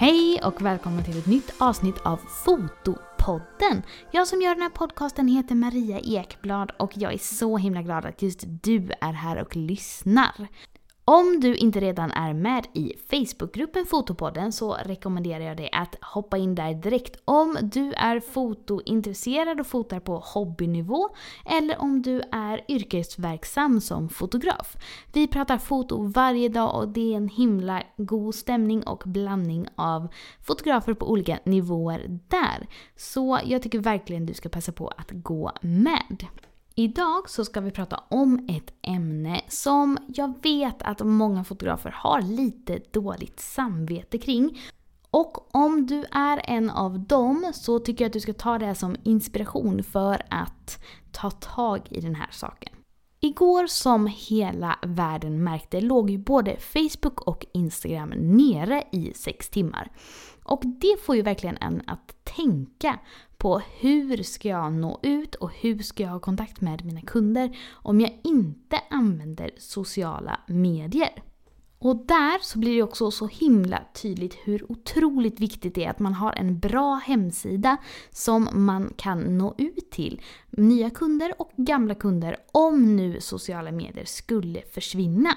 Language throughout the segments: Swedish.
Hej och välkommen till ett nytt avsnitt av Fotopodden. Jag som gör den här podcasten heter Maria Ekblad och jag är så himla glad att just du är här och lyssnar. Om du inte redan är med i Facebookgruppen Fotopodden så rekommenderar jag dig att hoppa in där direkt om du är fotointresserad och fotar på hobbynivå eller om du är yrkesverksam som fotograf. Vi pratar foto varje dag och det är en himla god stämning och blandning av fotografer på olika nivåer där. Så jag tycker verkligen du ska passa på att gå med. Idag så ska vi prata om ett ämne som jag vet att många fotografer har lite dåligt samvete kring. Och om du är en av dem så tycker jag att du ska ta det som inspiration för att ta tag i den här saken. Igår som hela världen märkte låg ju både Facebook och Instagram nere i sex timmar. Och det får ju verkligen en att tänka på hur ska jag nå ut och hur ska jag ha kontakt med mina kunder om jag inte använder sociala medier. Och där så blir det också så himla tydligt hur otroligt viktigt det är att man har en bra hemsida som man kan nå ut till nya kunder och gamla kunder om nu sociala medier skulle försvinna.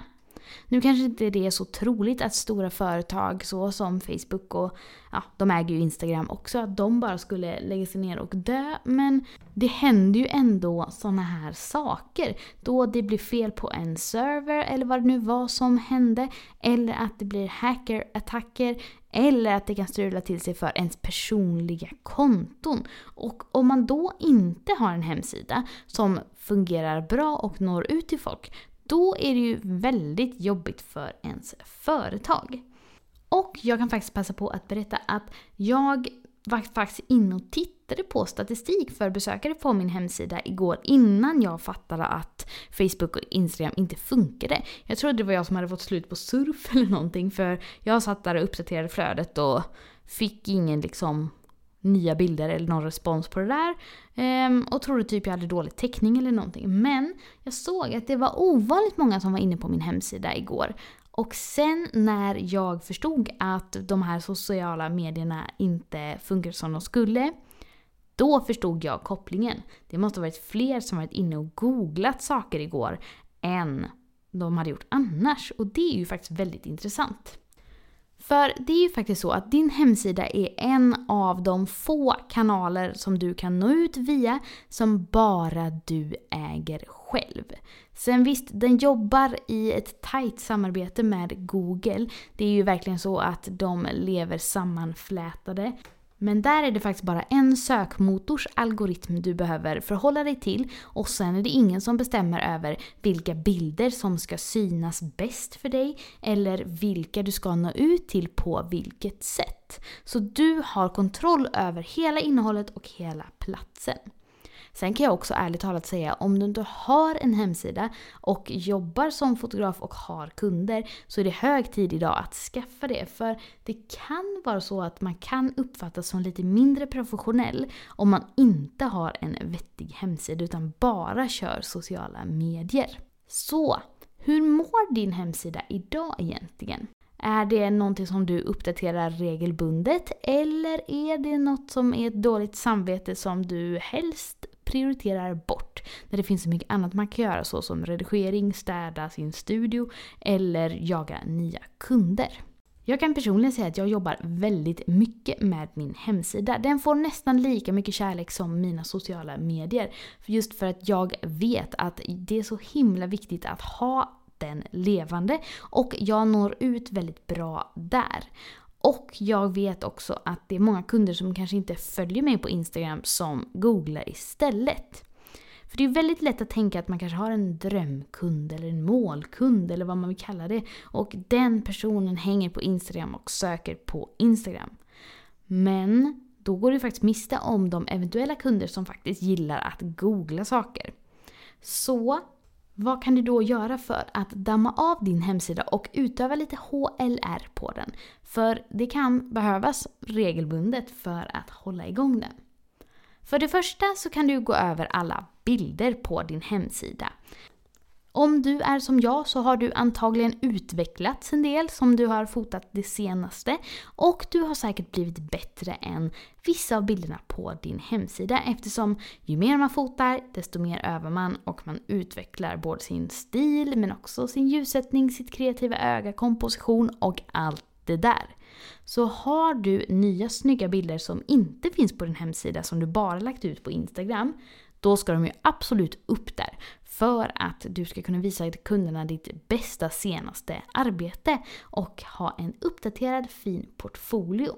Nu kanske inte det är så troligt att stora företag så som Facebook och ja, de äger ju Instagram också, att de bara skulle lägga sig ner och dö. Men det händer ju ändå såna här saker. Då det blir fel på en server eller vad det nu var som hände. Eller att det blir hackerattacker. Eller att det kan strula till sig för ens personliga konton. Och om man då inte har en hemsida som fungerar bra och når ut till folk, då är det ju väldigt jobbigt för ens företag. Och jag kan faktiskt passa på att berätta att jag var faktiskt inne och tittade på statistik för besökare på min hemsida igår innan jag fattade att Facebook och Instagram inte funkade. Jag trodde det var jag som hade fått slut på surf eller någonting för jag satt där och uppdaterade flödet och fick ingen liksom nya bilder eller någon respons på det där. Ehm, och trodde typ jag hade dålig täckning eller någonting. Men jag såg att det var ovanligt många som var inne på min hemsida igår. Och sen när jag förstod att de här sociala medierna inte funkar som de skulle, då förstod jag kopplingen. Det måste ha varit fler som varit inne och googlat saker igår än de hade gjort annars. Och det är ju faktiskt väldigt intressant. För det är ju faktiskt så att din hemsida är en av de få kanaler som du kan nå ut via som bara du äger själv. Sen visst, den jobbar i ett tajt samarbete med Google. Det är ju verkligen så att de lever sammanflätade. Men där är det faktiskt bara en sökmotors algoritm du behöver förhålla dig till och sen är det ingen som bestämmer över vilka bilder som ska synas bäst för dig eller vilka du ska nå ut till på vilket sätt. Så du har kontroll över hela innehållet och hela platsen. Sen kan jag också ärligt talat säga, om du inte har en hemsida och jobbar som fotograf och har kunder så är det hög tid idag att skaffa det. För det kan vara så att man kan uppfattas som lite mindre professionell om man inte har en vettig hemsida utan bara kör sociala medier. Så, hur mår din hemsida idag egentligen? Är det någonting som du uppdaterar regelbundet eller är det något som är ett dåligt samvete som du helst prioriterar bort när det finns så mycket annat man kan göra såsom redigering, städa sin studio eller jaga nya kunder. Jag kan personligen säga att jag jobbar väldigt mycket med min hemsida. Den får nästan lika mycket kärlek som mina sociala medier. Just för att jag vet att det är så himla viktigt att ha den levande och jag når ut väldigt bra där. Och jag vet också att det är många kunder som kanske inte följer mig på Instagram som googlar istället. För det är väldigt lätt att tänka att man kanske har en drömkund eller en målkund eller vad man vill kalla det. Och den personen hänger på Instagram och söker på Instagram. Men då går du faktiskt miste om de eventuella kunder som faktiskt gillar att googla saker. Så vad kan du då göra för att damma av din hemsida och utöva lite HLR på den? För det kan behövas regelbundet för att hålla igång den. För det första så kan du gå över alla bilder på din hemsida. Om du är som jag så har du antagligen utvecklats en del som du har fotat det senaste och du har säkert blivit bättre än vissa av bilderna på din hemsida eftersom ju mer man fotar desto mer övar man och man utvecklar både sin stil men också sin ljussättning, sitt kreativa öga, komposition och allt det där. Så har du nya snygga bilder som inte finns på din hemsida som du bara lagt ut på Instagram då ska de ju absolut upp där för att du ska kunna visa kunderna ditt bästa senaste arbete och ha en uppdaterad fin portfolio.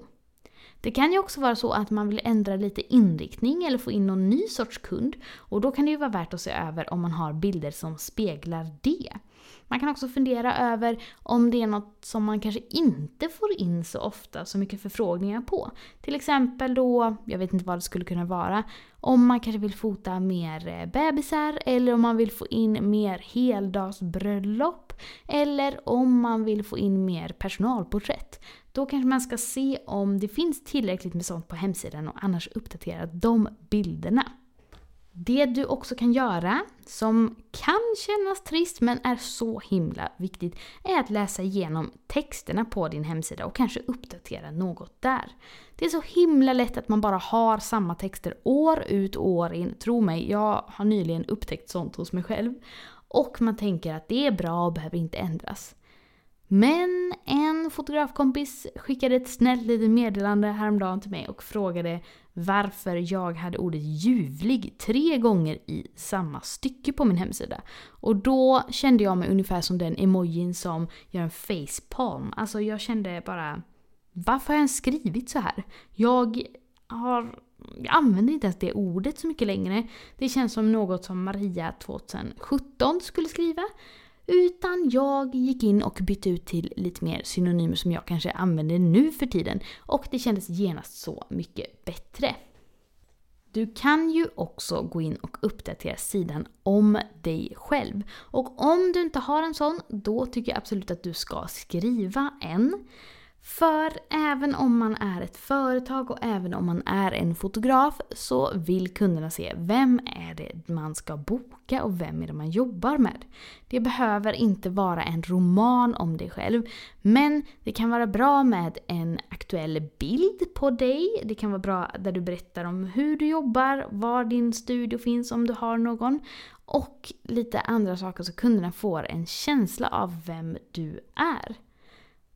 Det kan ju också vara så att man vill ändra lite inriktning eller få in någon ny sorts kund och då kan det ju vara värt att se över om man har bilder som speglar det. Man kan också fundera över om det är något som man kanske inte får in så ofta, så mycket förfrågningar på. Till exempel då, jag vet inte vad det skulle kunna vara, om man kanske vill fota mer eh, bebisar eller om man vill få in mer heldagsbröllop eller om man vill få in mer personalporträtt. Då kanske man ska se om det finns tillräckligt med sånt på hemsidan och annars uppdatera de bilderna. Det du också kan göra, som kan kännas trist men är så himla viktigt, är att läsa igenom texterna på din hemsida och kanske uppdatera något där. Det är så himla lätt att man bara har samma texter år ut och år in. Tro mig, jag har nyligen upptäckt sånt hos mig själv. Och man tänker att det är bra och behöver inte ändras. Men en fotografkompis skickade ett snällt litet meddelande häromdagen till mig och frågade varför jag hade ordet ljuvlig tre gånger i samma stycke på min hemsida. Och då kände jag mig ungefär som den emojin som gör en facepalm. Alltså jag kände bara, varför har jag ens skrivit så här? Jag har jag använder inte ens det ordet så mycket längre. Det känns som något som Maria 2017 skulle skriva. Utan jag gick in och bytte ut till lite mer synonymer som jag kanske använder nu för tiden. Och det kändes genast så mycket bättre. Du kan ju också gå in och uppdatera sidan om dig själv. Och om du inte har en sån, då tycker jag absolut att du ska skriva en. För även om man är ett företag och även om man är en fotograf så vill kunderna se vem är det man ska boka och vem är det man jobbar med. Det behöver inte vara en roman om dig själv men det kan vara bra med en aktuell bild på dig. Det kan vara bra där du berättar om hur du jobbar, var din studio finns om du har någon och lite andra saker så kunderna får en känsla av vem du är.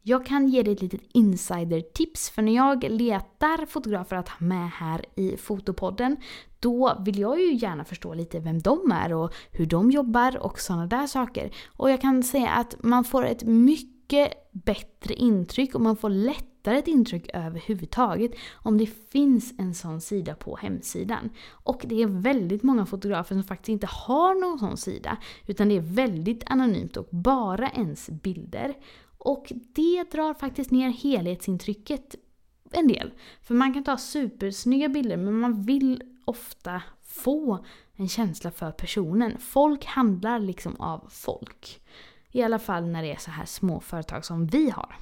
Jag kan ge dig ett litet insider-tips för när jag letar fotografer att ha med här i Fotopodden då vill jag ju gärna förstå lite vem de är och hur de jobbar och sådana där saker. Och jag kan säga att man får ett mycket bättre intryck och man får lättare ett intryck överhuvudtaget om det finns en sån sida på hemsidan. Och det är väldigt många fotografer som faktiskt inte har någon sån sida utan det är väldigt anonymt och bara ens bilder. Och det drar faktiskt ner helhetsintrycket en del. För man kan ta supersnygga bilder men man vill ofta få en känsla för personen. Folk handlar liksom av folk. I alla fall när det är så här små företag som vi har.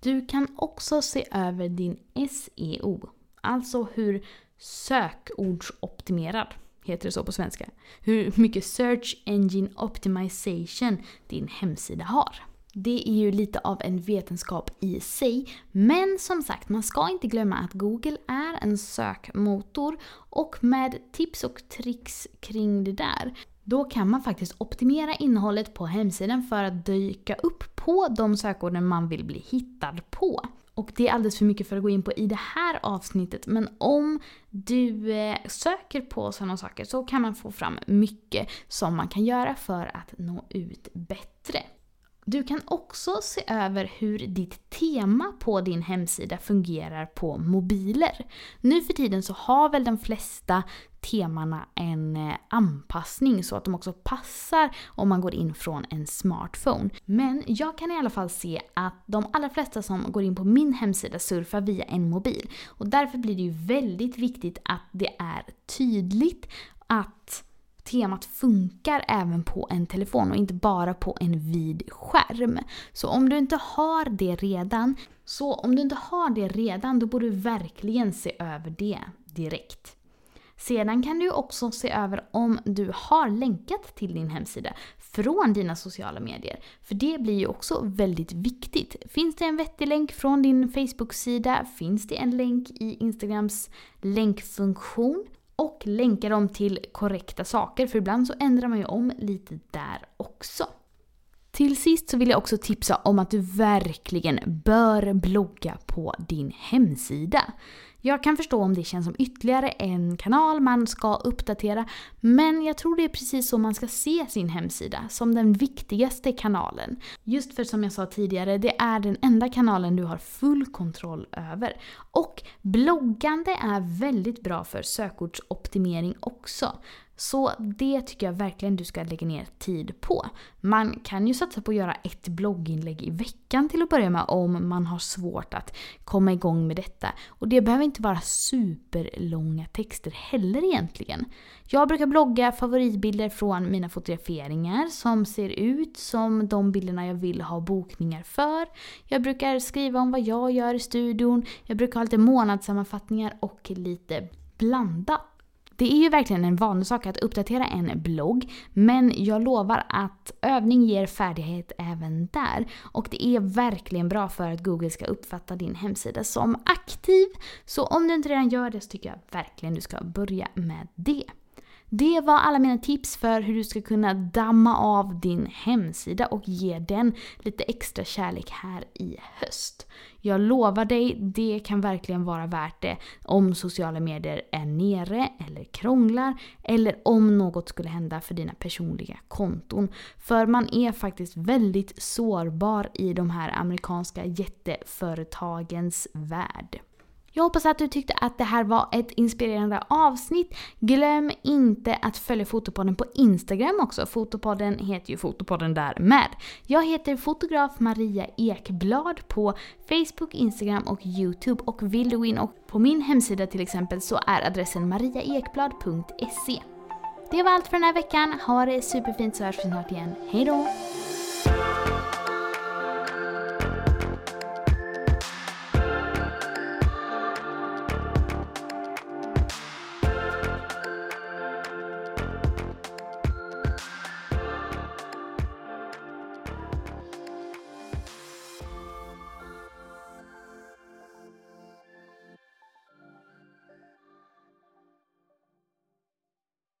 Du kan också se över din SEO. Alltså hur sökordsoptimerad, heter det så på svenska, hur mycket Search Engine Optimization din hemsida har. Det är ju lite av en vetenskap i sig. Men som sagt, man ska inte glömma att Google är en sökmotor och med tips och tricks kring det där då kan man faktiskt optimera innehållet på hemsidan för att dyka upp på de sökorden man vill bli hittad på. Och det är alldeles för mycket för att gå in på i det här avsnittet men om du eh, söker på sådana saker så kan man få fram mycket som man kan göra för att nå ut bättre. Du kan också se över hur ditt tema på din hemsida fungerar på mobiler. Nu för tiden så har väl de flesta temana en eh, anpassning så att de också passar om man går in från en smartphone. Men jag kan i alla fall se att de allra flesta som går in på min hemsida surfar via en mobil. Och därför blir det ju väldigt viktigt att det är tydligt att temat funkar även på en telefon och inte bara på en vid skärm. Så om du inte har det redan, så om du inte har det redan då borde du verkligen se över det direkt. Sedan kan du också se över om du har länkat till din hemsida från dina sociala medier. För det blir ju också väldigt viktigt. Finns det en vettig länk från din Facebook-sida? Finns det en länk i Instagrams länkfunktion? Och länka dem till korrekta saker, för ibland så ändrar man ju om lite där också. Till sist så vill jag också tipsa om att du verkligen bör blogga på din hemsida. Jag kan förstå om det känns som ytterligare en kanal man ska uppdatera, men jag tror det är precis så man ska se sin hemsida, som den viktigaste kanalen. Just för som jag sa tidigare, det är den enda kanalen du har full kontroll över. Och bloggande är väldigt bra för sökordsoptimering också. Så det tycker jag verkligen du ska lägga ner tid på. Man kan ju satsa på att göra ett blogginlägg i veckan till att börja med om man har svårt att komma igång med detta. Och det behöver inte vara superlånga texter heller egentligen. Jag brukar blogga favoritbilder från mina fotograferingar som ser ut som de bilderna jag vill ha bokningar för. Jag brukar skriva om vad jag gör i studion, jag brukar ha lite månadssammanfattningar och lite blandat. Det är ju verkligen en vanlig sak att uppdatera en blogg, men jag lovar att övning ger färdighet även där. Och det är verkligen bra för att Google ska uppfatta din hemsida som aktiv. Så om du inte redan gör det så tycker jag verkligen du ska börja med det. Det var alla mina tips för hur du ska kunna damma av din hemsida och ge den lite extra kärlek här i höst. Jag lovar dig, det kan verkligen vara värt det om sociala medier är nere eller krånglar eller om något skulle hända för dina personliga konton. För man är faktiskt väldigt sårbar i de här amerikanska jätteföretagens värld. Jag hoppas att du tyckte att det här var ett inspirerande avsnitt. Glöm inte att följa Fotopodden på Instagram också. Fotopodden heter ju Fotopodden där med. Jag heter fotograf Maria Ekblad på Facebook, Instagram och Youtube. Och vill du gå in och på min hemsida till exempel så är adressen mariaekblad.se. Det var allt för den här veckan. Ha det superfint så hörs vi snart igen. Hejdå!